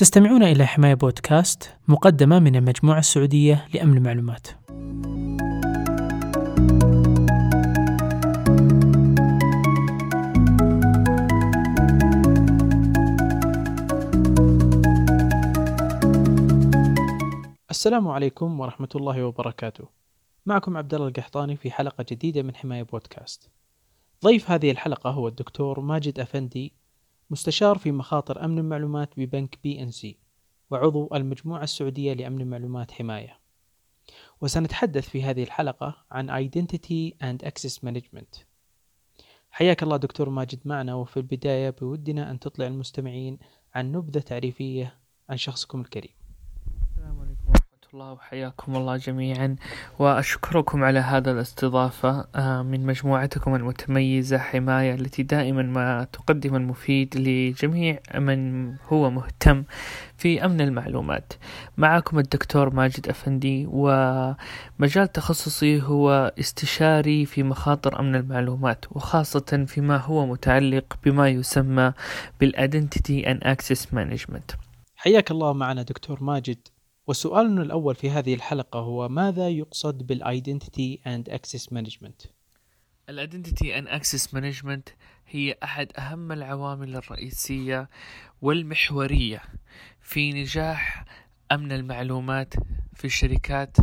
تستمعون إلى حماية بودكاست مقدمة من المجموعة السعودية لأمن المعلومات. السلام عليكم ورحمة الله وبركاته. معكم عبد الله القحطاني في حلقة جديدة من حماية بودكاست. ضيف هذه الحلقة هو الدكتور ماجد أفندي مستشار في مخاطر أمن المعلومات ببنك بي إن سي وعضو المجموعة السعودية لأمن المعلومات حماية. وسنتحدث في هذه الحلقة عن Identity and Access Management. حياك الله دكتور ماجد معنا وفي البداية بودنا أن تطلع المستمعين عن نبذة تعريفية عن شخصكم الكريم. الله وحياكم الله جميعا. وأشكركم على هذا الاستضافة آه، من مجموعتكم المتميزة حماية التي دائما ما تقدم المفيد لجميع من هو مهتم في أمن المعلومات. معكم الدكتور ماجد أفندي ومجال تخصصي هو استشاري في مخاطر أمن المعلومات وخاصة فيما هو متعلق بما يسمى بال Identity and Access Management حياك الله معنا دكتور ماجد. وسؤالنا الأول في هذه الحلقة هو ماذا يقصد بال Identity and Access Management؟ ال Identity and Access Management هي أحد أهم العوامل الرئيسية والمحورية في نجاح أمن المعلومات في الشركات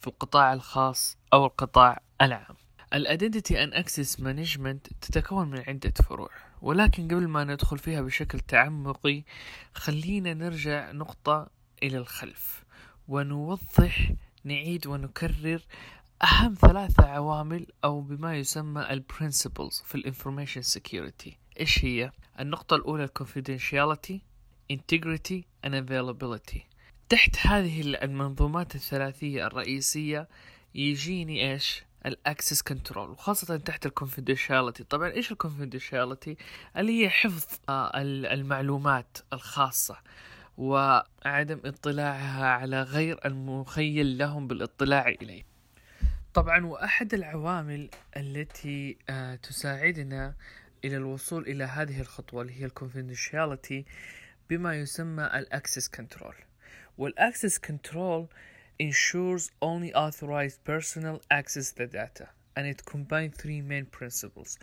في القطاع الخاص أو القطاع العام. ال Identity and Access Management تتكون من عدة فروع ولكن قبل ما ندخل فيها بشكل تعمقي خلينا نرجع نقطة إلى الخلف. ونوضح نعيد ونكرر أهم ثلاثة عوامل أو بما يسمى ال principles في ال information security إيش هي؟ النقطة الأولى confidentiality integrity and availability. تحت هذه المنظومات الثلاثية الرئيسية يجيني إيش؟ ال access control وخاصة تحت ال confidentiality طبعا إيش ال confidentiality اللي هي حفظ آه، المعلومات الخاصة. وعدم اطلاعها على غير المخول لهم بالاطلاع إليه. طبعا وأحد العوامل التي آه، تساعدنا إلى الوصول إلى هذه الخطوة اللي هي ال confidentiality بما يسمى ال access control. وال access control ensures only authorized personnel access the data and it combines three main principles.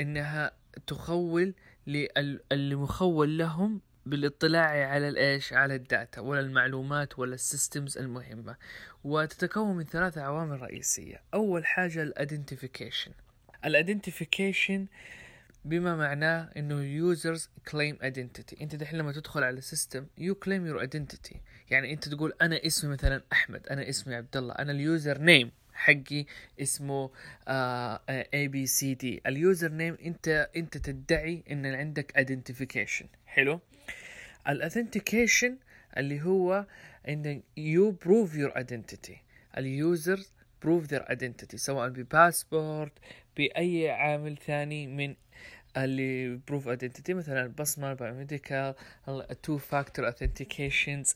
إنها تخول للمخول لهم بالاطلاع على الإيش؟ على ال data ولا المعلومات ولا ال systems المهمة. وتتكون من ثلاثة عوامل رئيسية. أول حاجة ال identification ال identification بما معناه إنه users claim identity. أنت دحين لما تدخل على system you claim your identity. يعني أنت تقول أنا اسمي مثلا أحمد أنا اسمي عبد الله أنا ال username حقي اسمه ABCD ال username انت انت تدعي ان عندك identification حلو؟ ال authentication اللي هو ان you prove your identity ال user prove their identity سواء بباسبورت بأي عامل ثاني من اللي prove identity مثلا البصمه ال biomedical ال two factor authentications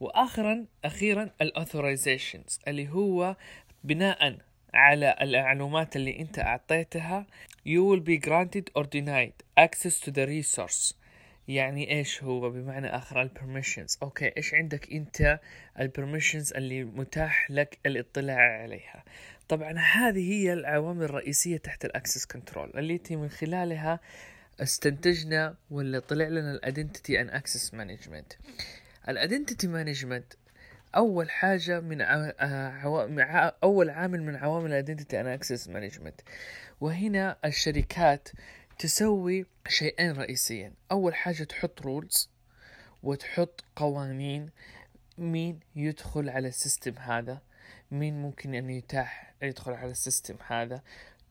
واخرا أخيرا ال authorizations اللي هو بناء على المعلومات اللي أنت أعطيتها you will be granted or denied access to the resource. يعني إيش هو؟ بمعنى آخر ال permissions okay إيش عندك أنت؟ ال permissions اللي متاح لك الاطلاع عليها. طبعا هذه هي العوامل الرئيسية تحت ال access control التي من خلالها استنتجنا ولا طلع لنا ال identity and access management ال identity management أول حاجة من عو... أول عامل من عوامل ال identity and access management وهنا الشركات تسوي شيئين رئيسيين. أول حاجة تحط rules وتحط قوانين مين يدخل على ال system هذا مين ممكن أن يتاح يدخل على ال system هذا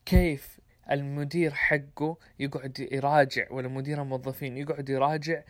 كيف المدير حقه يقعد يراجع ولا مدير الموظفين يقعد يراجع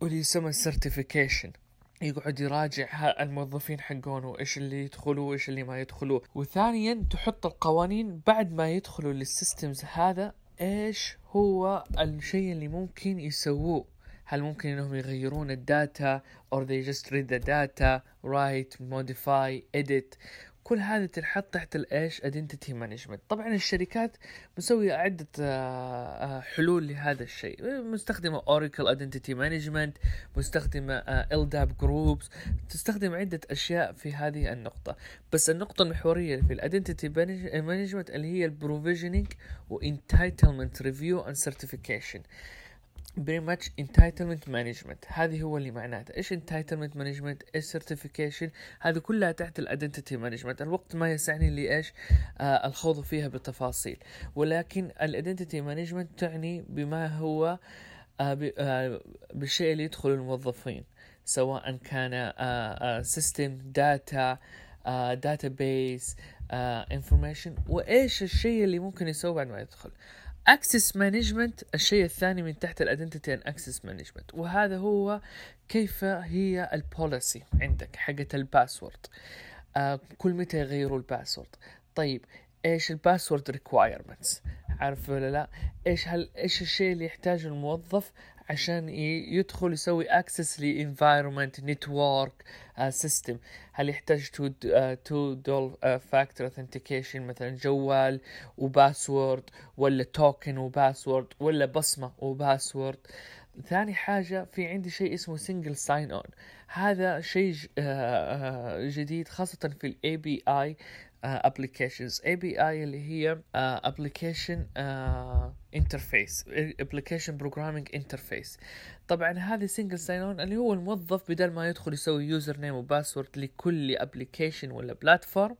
واللي يسمى ال certification يقعد يراجع الموظفين حقونه إيش اللي يدخلوا وإيش اللي ما يدخلوا. وثانيا تحط القوانين بعد ما يدخلوا لل systems هذا إيش هو الشيء اللي ممكن يسووه؟ هل ممكن إنهم يغيرون الداتا or they just read the data write modify edit كل هذه تنحط تحت الإيش؟ Identity management. طبعا الشركات مسوية عدة آه، آه، حلول لهذا الشيء. مستخدمة Oracle Identity Management مستخدمة آه، LDAP Groups تستخدم عدة أشياء في هذه النقطة. بس النقطة المحورية في الادنتيتي management اللي هي ال provisioning و entitlement review and very much entitlement management. هذه هو اللي معناته إيش entitlement management إيش certification هذه كلها تحت ال identity management الوقت ما يسعني لي إيش آه الخوض فيها بتفاصيل ولكن ال identity management تعني بما هو آه آه بالشيء اللي يدخل الموظفين سواء كان system data database information وإيش الشيء اللي ممكن يسوي بعد ما يدخل؟ access management الشيء الثاني من تحت ال identity and access management وهذا هو كيف هي ال policy عندك حقة ال password آه كل متى يغيروا ال password طيب إيش ال password requirements عارف ولا لا؟ إيش هل إيش الشيء اللي يحتاجه الموظف عشان يدخل يسوي access ل environment network system هل يحتاج to two dual factor authentication مثلا جوال و password ولا token و password ولا بصمة و password؟ ثاني حاجة في عندي شيء اسمه single sign on هذا شيء آه، جديد خاصة في ال API applications API اللي هي application interface application programming interface طبعا هذه single sign on اللي هو الموظف بدل ما يدخل يسوي username و password لكل application ولا platform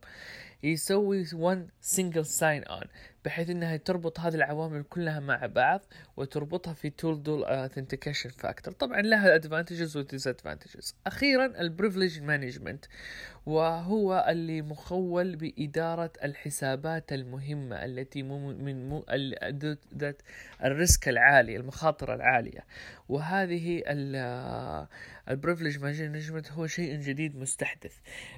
يسوي one single sign on بحيث إنها تربط هذه العوامل كلها مع بعض وتربطها في tool dual authentication factor طبعا لها advantages و disadvantages. أخيرا ال privilege management وهو اللي مخول بإدارة الحسابات المهمة التي من ذات ال risk العالي المخاطر العالية. وهذه ال privilege management هو شيء جديد مستحدث.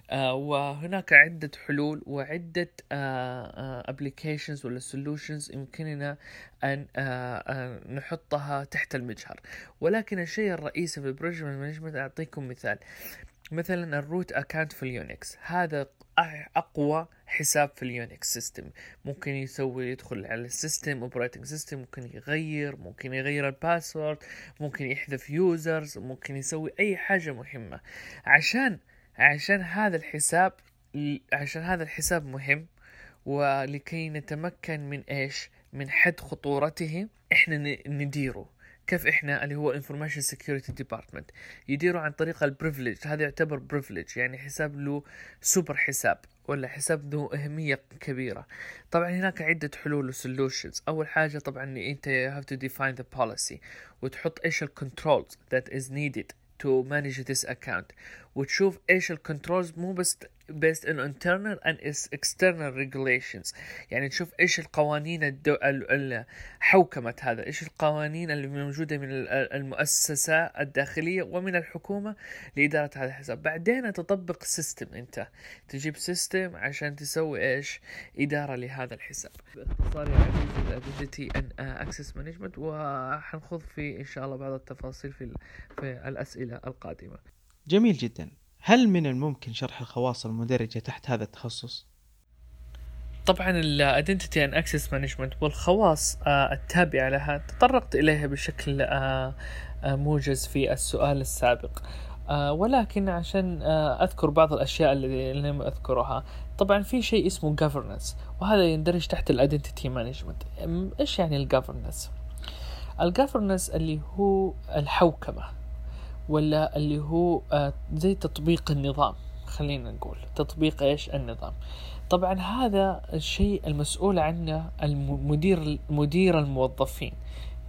آه وهناك عدة حلول وعدة applications آه آه ولا solutions يمكننا أن آه نحطها تحت المجهر. ولكن الشيء الرئيسي في ال privilege management أعطيكم مثال. مثلا ال root account في ال Unix هذا أقوى حساب في ال Unix system ممكن يسوي يدخل على ال system operating system ممكن يغير ممكن يغير ال password ممكن يحذف users ممكن يسوي أي حاجة مهمة. عشان عشان هذا الحساب عشان هذا الحساب مهم ولكي نتمكن من إيش؟ من حد خطورته. إحنا نديره. كيف إحنا؟ اللي هو information security department يديروا عن طريق ال privilege هذا يعتبر privilege يعني حساب له سوبر حساب ولا حساب ذو أهمية كبيرة. طبعا هناك عدة حلول و solutions أول حاجة طبعا أنت have to define the policy وتحط إيش ال controls that is needed to manage this account. وتشوف إيش ال controls مو بس based on internal and external regulations. يعني تشوف إيش القوانين الدو... حوكمة هذا إيش القوانين اللي موجودة من المؤسسة الداخلية ومن الحكومة لإدارة هذا الحساب. بعدين تطبق system أنت. تجيب سيستم عشان تسوي إيش؟ إدارة لهذا الحساب. باختصار يا عزيزي ال identity and access management وحنخوض في إن شاء الله بعض التفاصيل في, في الأسئلة القادمة. جميل جدا. هل من الممكن شرح الخواص المندرجة تحت هذا التخصص؟ طبعا ال identity and access management والخواص آه التابعة لها تطرقت إليها بشكل آه آه موجز في السؤال السابق. ولكن عشان أذكر بعض الأشياء اللي لم أذكرها. طبعا في شيء اسمه governance وهذا يندرج تحت ال identity management إيش يعني ال governance ال governance اللي هو الحوكمة. ولا اللي هو آه، زي تطبيق النظام خلينا نقول. تطبيق إيش؟ النظام. طبعا هذا الشيء المسؤول عنه المدير مدير الموظفين.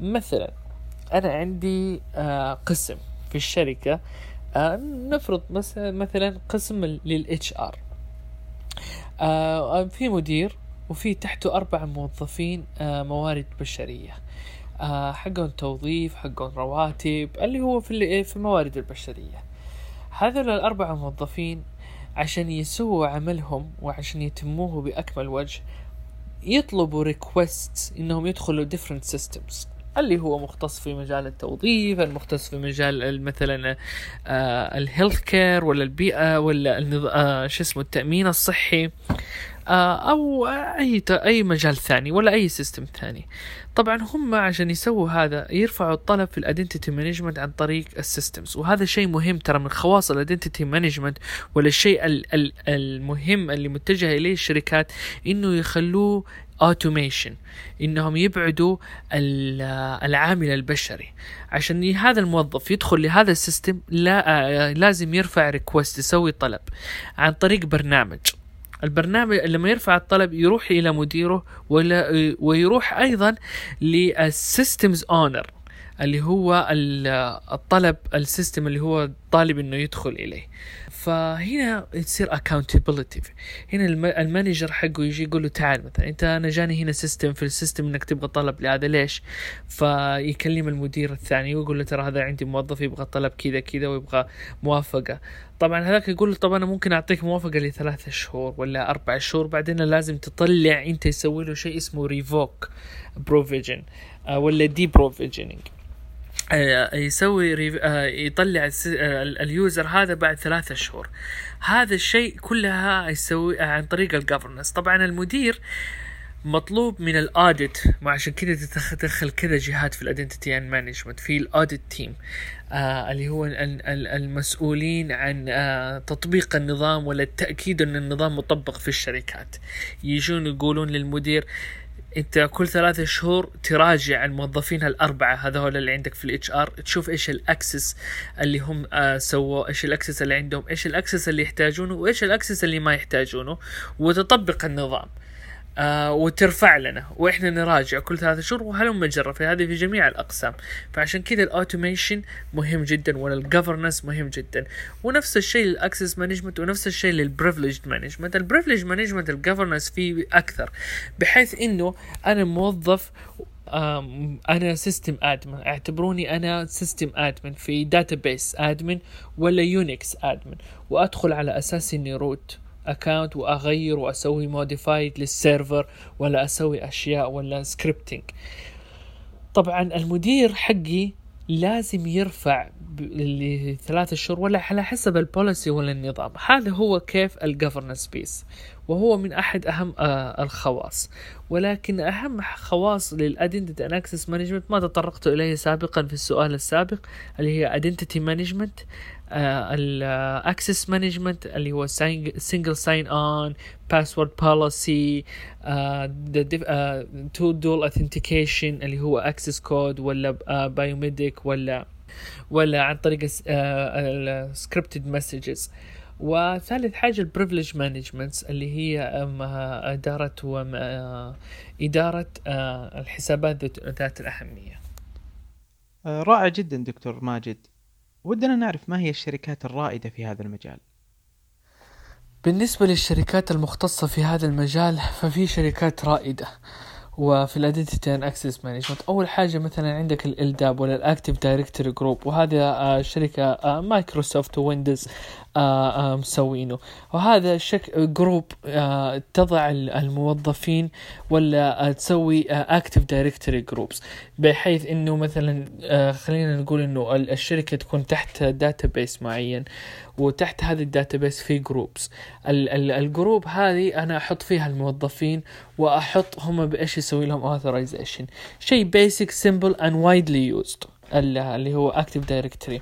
مثلا أنا عندي آه، قسم في الشركة آه، نفرض مثلا قسم للاتش ار في مدير وفي تحته أربع موظفين موارد بشرية. آه حقهم توظيف حقهم رواتب اللي هو في في الموارد البشرية. هذول الأربعة موظفين عشان يسووا عملهم وعشان يتموه بأكمل وجه يطلبوا request إنهم يدخلوا different systems اللي هو مختص في مجال التوظيف المختص في مجال مثلا آه ال healthcare ولا البيئة ولا آه شو اسمه التأمين الصحي. آه أو أي أي مجال ثاني ولا أي system ثاني. طبعا هم عشان يسووا هذا يرفعوا الطلب في ال identity management عن طريق ال systems وهذا شيء مهم ترى من خواص ال identity management ولا الشيء المهم اللي متجهه إليه الشركات إنه يخلوه automation إنهم يبعدوا العامل البشري. عشان هذا الموظف يدخل لهذا ال system لا لازم يرفع request يسوي طلب عن طريق برنامج. البرنامج لما يرفع الطلب يروح إلى مديره ولا ويروح أيضا لل systems owner اللي هو الطلب ال system اللي هو طالب إنه يدخل إليه. فهنا تصير accountability. هنا ال manager حقه يجي يقول له تعال مثلا أنت أنا جاني هنا system في ال system إنك تبغى طلب لهذا ليش؟ فيكلم المدير الثاني ويقول له ترى هذا عندي موظف يبغى طلب كذا كذا ويبغى موافقة. طبعا هذاك يقول له طب أنا ممكن أعطيك موافقة لثلاثة شهور ولا أربع شهور؟ بعدين لازم تطلع أنت يسوي له شيء اسمه revoke provision ولا de-provisioning آه، يسوي آه، يطلع آه، ال user هذا بعد ثلاثة شهور. هذا الشيء كلها يسوي عن طريق ال governance طبعا المدير مطلوب من ال audit وعشان كذا تدخل كذا جهات في ال identity and management في ال audit team آه اللي هو المسؤولين عن آه تطبيق النظام ولا التاكيد إن النظام مطبق في الشركات. يجون يقولون للمدير أنت كل ثلاثة شهور تراجع الموظفين الأربعة هذول اللي عندك في ال HR تشوف إيش ال access اللي هم آه سووا إيش ال access اللي عندهم إيش ال access اللي يحتاجونه وإيش ال access اللي ما يحتاجونه وتطبق النظام. آه وترفع لنا. وإحنا نراجع كل ثلاثة شهور وهلم جرة في هذه في جميع الأقسام. فعشان كذا ال automation مهم جدا وال governance مهم جدا. ونفس الشيء لل access management ونفس الشيء لل privilege management ال privilege management ال governance فيه أكثر. بحيث إنه أنا موظف أنا system admin اعتبروني أنا system admin في database admin ولا Unix admin وأدخل على أساس إني root account وأغير وأسوي modified لل server ولا أسوي أشياء ولا scripting طبعا المدير حقي لازم يرفع لثلاثة شهور ولا على حسب ال policy ولا النظام هذا هو كيف ال governance piece وهو من أحد أهم آه الخواص. ولكن أهم خواص لل identity access management ما تطرقت إليه سابقا في السؤال السابق اللي هي identity management ال access management اللي هو single sign-on password policy two dual authentication اللي هو access code ولا biometric uh, ولا ولا عن طريق ال scripted messages وثالث حاجة ال privilege management اللي هي إدارة إدارة الحسابات ذات الأهمية. رائع جدا دكتور ماجد. ودنا نعرف ما هي الشركات الرائدة في هذا المجال بالنسبة للشركات المختصة في هذا المجال ففي شركات رائدة وفي ال identity and access management أول حاجة مثلا عندك ال LDAP ولا ال Active Directory group وهذا آه شركة مايكروسوفت ويندوز آه آه مسوينه. وهذا شك group آه تضع الموظفين ولا آه تسوي Active Directory groups بحيث إنه مثلا آه خلينا نقول إنه الشركة تكون تحت database معين وتحت هذه ال database في groups ال group هذه أنا أحط فيها الموظفين وأحط هم بإيش يسوي لهم authorization شيء basic simple and widely used اللي هو Active Directory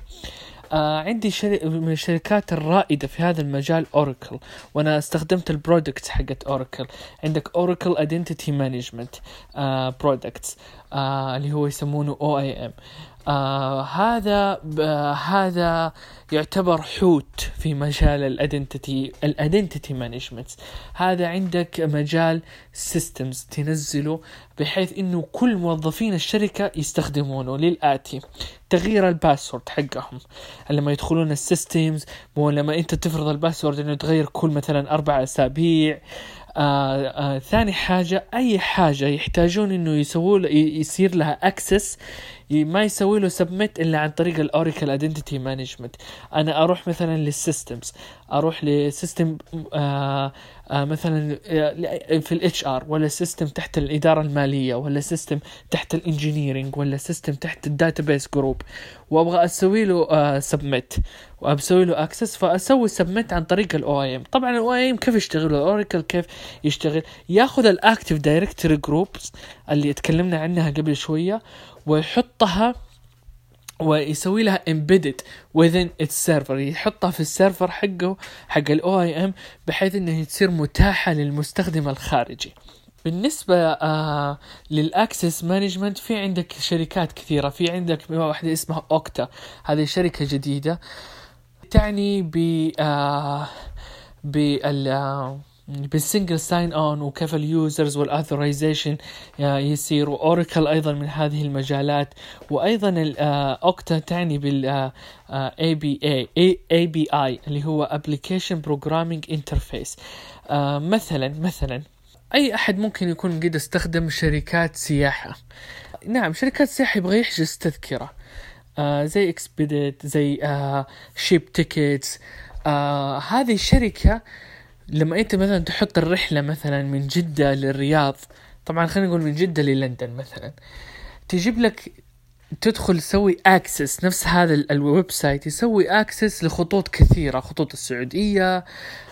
آه عندي شري... من الشركات الرائدة في هذا المجال Oracle وأنا استخدمت ال products حقت Oracle عندك Oracle identity management products اللي هو يسمونه OIM آه هذا آه هذا يعتبر حوت في مجال ال identity ال identity management هذا عندك مجال systems تنزله بحيث إنه كل موظفين الشركة يستخدمونه للآتي. تغيير ال password حقهم. لما يدخلون ال systems لما أنت تفرض ال password إنه يتغير كل مثلا أربع أسابيع. آه آه ثاني حاجة أي حاجة يحتاجون إنه يسووا يصير لها access ما يسوي له submit إلا عن طريق الأوراكل identity management أنا أروح مثلا لل systems أروح ل system آه مثلا آه، في ال HR ولا system تحت الإدارة المالية ولا system تحت ال engineering ولا system تحت ال database group وأبغى أسوي له آه submit وأبسوي له access فأسوي submit عن طريق ال OIM طبعا ال OIM كيف يشتغل؟ الاوراكل كيف يشتغل؟ ياخذ ال Active Directory groups اللي تكلمنا عنها قبل شوية ويحطها ويسوي لها embedded within its server. يحطها في ال server حقه حق ال OIM بحيث إنها تصير متاحة للمستخدم الخارجي. بالنسبة آه لل access management في عندك شركات كثيرة. في عندك واحدة اسمها أوكتا هذه شركة جديدة تعني ب آه بال single sign-on وكيف ال users وال authorization يصير وأوراكل أيضا من هذه المجالات وأيضا الاوكتا تعني بال اي بي اي اي بي اي اللي هو application programming interface مثلا مثلا أي أحد ممكن يكون قد استخدم شركات سياحة؟ نعم شركات سياحة يبغى يحجز تذكرة. آه زي Expedia زي آه Cheap Tickets آه هذه الشركة لما أنت مثلا تحط الرحلة مثلا من جدة للرياض طبعا خلينا نقول من جدة للندن مثلا تجيب لك تدخل تسوي access نفس هذا ال- ال website يسوي access لخطوط كثيرة خطوط السعودية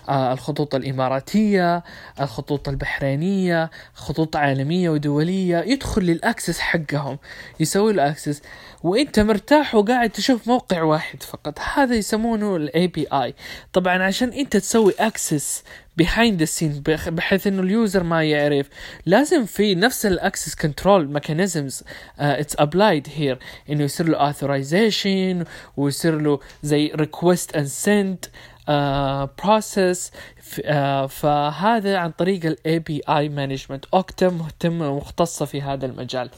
آه الخطوط الإماراتية الخطوط البحرينية خطوط عالمية ودولية يدخل لل access حقهم يسوي له access وإنت مرتاح وقاعد تشوف موقع واحد فقط هذا يسمونه ال API طبعا عشان إنت تسوي access the scene بخ- بحيث إنه ال user ما يعرف. لازم في نفس ال access control mechanisms it's applied here إنه يصير له authorization ويصير له زي uh, process. ف- uh, فهذا عن طريق ال API management اوكتا مهتمه ومختصه في هذا المجال.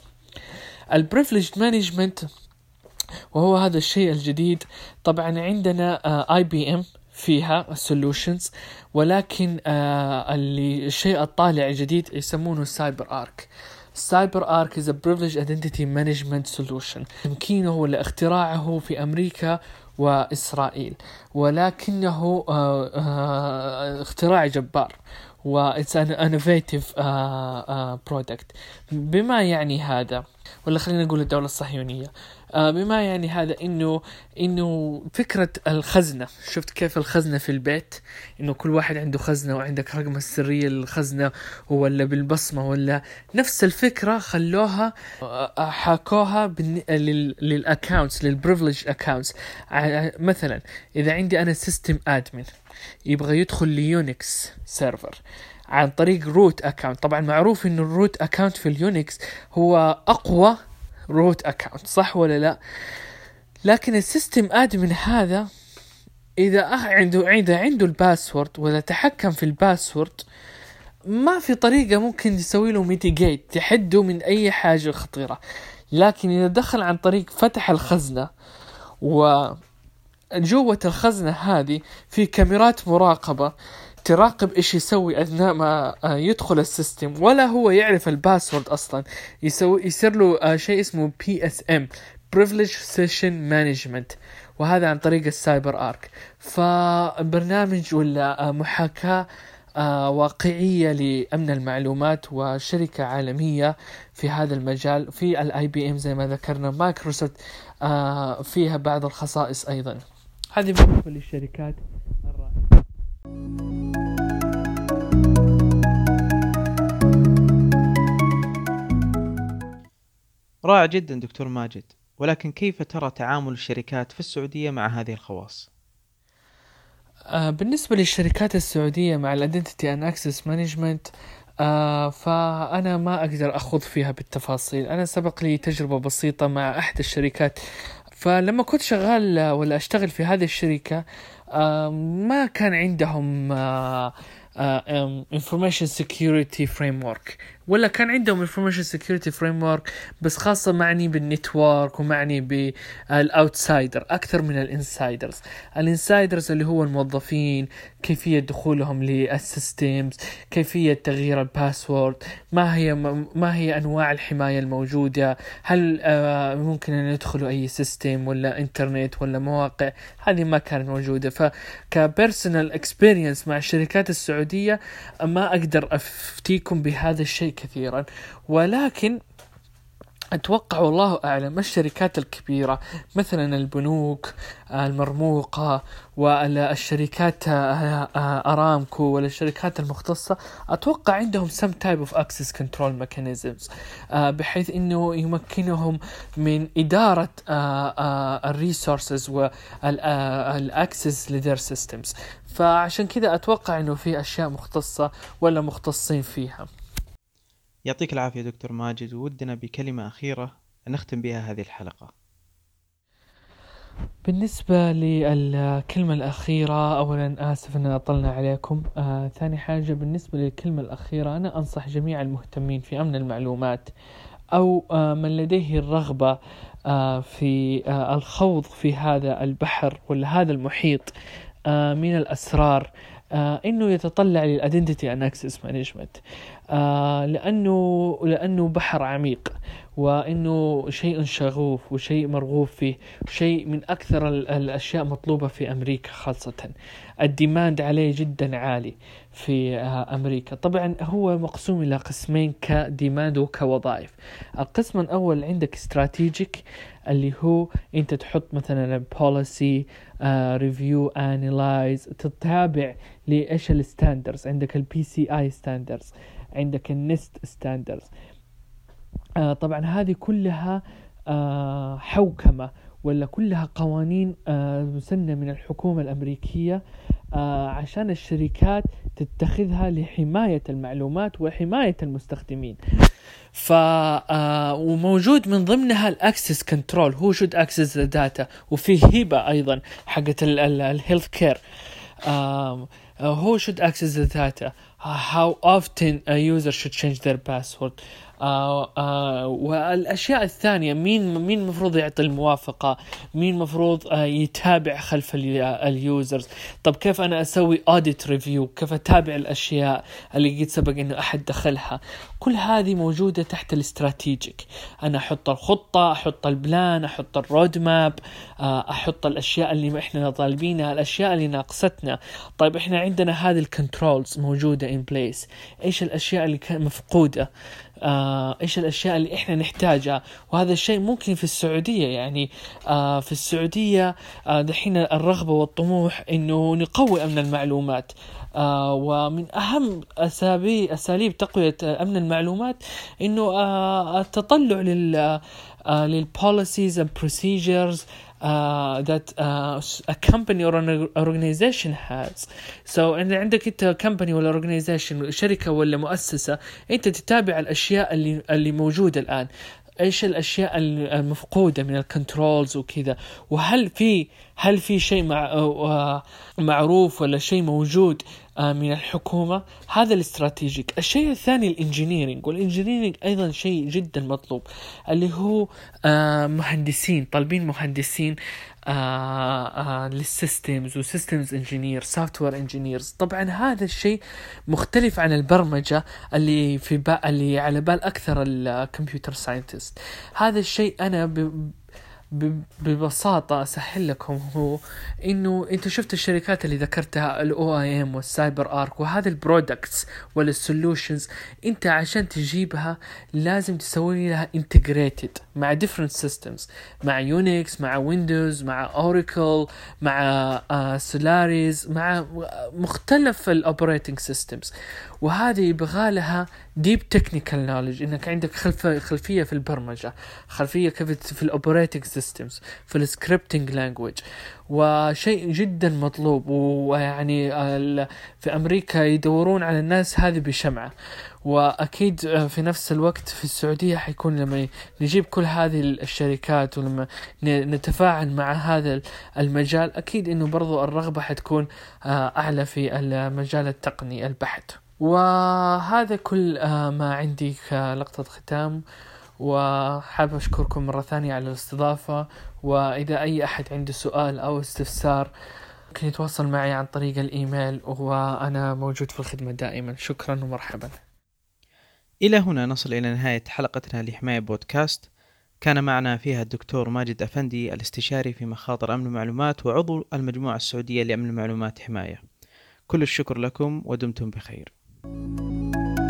ال privilege management وهو هذا الشيء الجديد. طبعا عندنا IBM فيها ال solutions ولكن آه اللي الشيء الطالع الجديد يسمونه CyberArk CyberArk a privileged identity management solution. يمكنه ولا اختراعه في أمريكا وإسرائيل. ولكنه آه آه اختراع جبار. و innovative uh, uh, product. بما يعني هذا ولا خلينا نقول الدولة الصهيونية. آه بما يعني هذا انه إنه فكرة الخزنة شفت كيف الخزنة في البيت؟ إنه كل واحد عنده خزنة وعندك رقم السرية للخزنة ولا بالبصمة ولا نفس الفكرة خلوها آه، حاكوها بالن- لل- لل accounts لل privilege accounts مثلا إذا عندي أنا system admin يبغى يدخل ل Unix server عن طريق root account طبعا معروف إنه ال root account في ال Unix هو أقوى root account صح ولا لا؟ لكن ال system admin هذا إذا عنده عنده عنده ال password ولا تحكم في ال password ما في طريقة ممكن يسوي له mitigate تحده من أي حاجة خطيرة. لكن إذا دخل عن طريق فتح الخزنة و جوة الخزنة هذه في كاميرات مراقبة تراقب إيش يسوي أثناء ما آه، يدخل ال system ولا هو يعرف ال password أصلا. يسوي يصير له آه، شيء اسمه PSM Privilege Session Management وهذا عن طريق ال CyberArk. فبرنامج ولا آه، محاكاة واقعية لأمن المعلومات وشركة عالمية في هذا المجال في ال IBM زي ما ذكرنا مايكروسوفت فيها بعض الخصائص أيضا. هذه بالنسبة للشركات الرائدة رائع جدا دكتور ماجد. ولكن كيف ترى تعامل الشركات في السعودية مع هذه الخواص؟ آه، بالنسبة للشركات السعودية مع ال identity and access management فأنا ما أقدر أخوض فيها بالتفاصيل. أنا سبق لي تجربة بسيطة مع أحد الشركات. فلما كنت شغال آه، ولا أشتغل في هذه الشركة آه، ما كان عندهم آه، آه، information security framework. ولا كان عندهم information security framework بس خاصة معني بال network ومعني بال outsider أكثر من ال insiders ال insiders اللي هو الموظفين كيفية دخولهم لل systems كيفية تغيير ال password ما هي ما هي أنواع الحماية الموجودة؟ هل آه، ممكن أن يدخلوا أي system ولا انترنت ولا مواقع؟ هذه ما كانت موجودة. فك personal experience مع الشركات السعودية ما أقدر أفتيكم بهذا الشيء كثيرا. ولكن أتوقع والله أعلم الشركات الكبيرة مثلا البنوك المرموقة والشركات أرامكو والشركات المختصة أتوقع عندهم some type of access control mechanisms بحيث إنه يمكنهم من إدارة ال resources وال access ل their systems فعشان كذا أتوقع إنه في أشياء مختصة ولا مختصين فيها. يعطيك العافية دكتور ماجد وودنا بكلمة أخيرة نختم بها هذه الحلقة. بالنسبة للكلمة الأخيرة أولا آسف أن أطلنا عليكم. آه، ثاني حاجة بالنسبة للكلمة الأخيرة أنا أنصح جميع المهتمين في أمن المعلومات أو آه، من لديه الرغبة آه، في آه، الخوض في هذا البحر ولا هذا المحيط آه، من الأسرار. آه، إنه يتطلع لل identity and access management لأنه لأنه بحر عميق وإنه شيء شغوف وشيء مرغوب فيه شيء من أكثر ال- الأشياء مطلوبة في أمريكا خاصة. ال demand عليه جدا عالي. في آه، أمريكا. طبعا هو مقسوم إلى قسمين ك demand وكوظائف. القسم الأول عندك strategic اللي هو أنت تحط مثلا policy review analyze تتابع لإيش ال standards عندك ال PCI standards عندك ال NIST standards آه طبعا هذه كلها آه حوكمة. ولا كلها قوانين آه مسنة من الحكومة الأمريكية آه عشان الشركات تتخذها لحماية المعلومات وحماية المستخدمين. ف آه وموجود من ضمنها ال access control who should access data وفي HIPAA أيضا حقت ال health care should access the data how often a user should change their password. آه آه والأشياء الثانية مين مين المفروض يعطي الموافقة؟ مين المفروض آه يتابع خلف ال- ال users؟ طب كيف أنا أسوي audit review كيف أتابع الأشياء اللي قد سبق إنه أحد دخلها؟ كل هذه موجودة تحت ال strategic أنا أحط الخطة أحط ال plan أحط ال road map آه، أحط الأشياء اللي إحنا طالبينها الأشياء اللي ناقصتنا. طيب إحنا عندنا هذه ال controls موجودة in place إيش الأشياء اللي مفقودة؟ آه، إيش الأشياء اللي إحنا نحتاجها. وهذا الشيء ممكن في السعودية يعني آه، في السعودية آه، دحين الرغبة والطموح إنه نقوي أمن المعلومات. آه، ومن أهم اساليب أساليب تقوية أمن المعلومات إنه آه، التطلع لل آه، للpolicies and procedures uh, that uh, a company or an organization has. So إذا عندك أنت company ولا organization شركة ولا مؤسسة أنت تتابع الأشياء اللي اللي موجودة الآن. إيش الأشياء المفقودة من الكنترولز وكذا؟ وهل في هل في شيء مع معروف ولا شيء موجود آه، من الحكومة؟ هذا ال strategic. الشيء الثاني ال engineering وال engineering أيضا شيء جدا مطلوب اللي هو آه، مهندسين طالبين مهندسين لل systems و systems engineer software engineers طبعا هذا الشيء مختلف عن البرمجة اللي في اللي على بال أكثر ال computer scientist هذا الشيء أنا ب... ببساطة أسهل لكم هو إنه أنت شفت الشركات اللي ذكرتها ال OIM وال CyberArk وهذه ال products ولا ال solutions أنت عشان تجيبها لازم تسوي لها integrated مع different systems مع Unix مع Windows مع Oracle مع Solaris مع مختلف ال operating systems وهذه يبغى لها deep technical knowledge إنك عندك خلف خلفية في البرمجة خلفية كيف في ال operating systems في ال scripting language وشيء جدا مطلوب ويعني في أمريكا يدورون على الناس هذه بشمعة. وأكيد آه، في نفس الوقت في السعودية حيكون لما نجيب كل هذه الشركات ولما نتفاعل مع هذا المجال أكيد إنه برضو الرغبة حتكون آه، أعلى في المجال التقني البحت وهذا كل آه، ما عندي كلقطة ختام وحاب أشكركم مرة ثانية على الاستضافة وإذا أي أحد عنده سؤال أو استفسار ممكن يتواصل معي عن طريق الإيميل وأنا موجود في الخدمة دائما. شكرا ومرحبا. إلى هنا نصل إلى نهاية حلقتنا لحماية بودكاست. كان معنا فيها الدكتور ماجد أفندي الاستشاري في مخاطر أمن المعلومات وعضو المجموعة السعودية لأمن المعلومات حماية. كل الشكر لكم ودمتم بخير. Música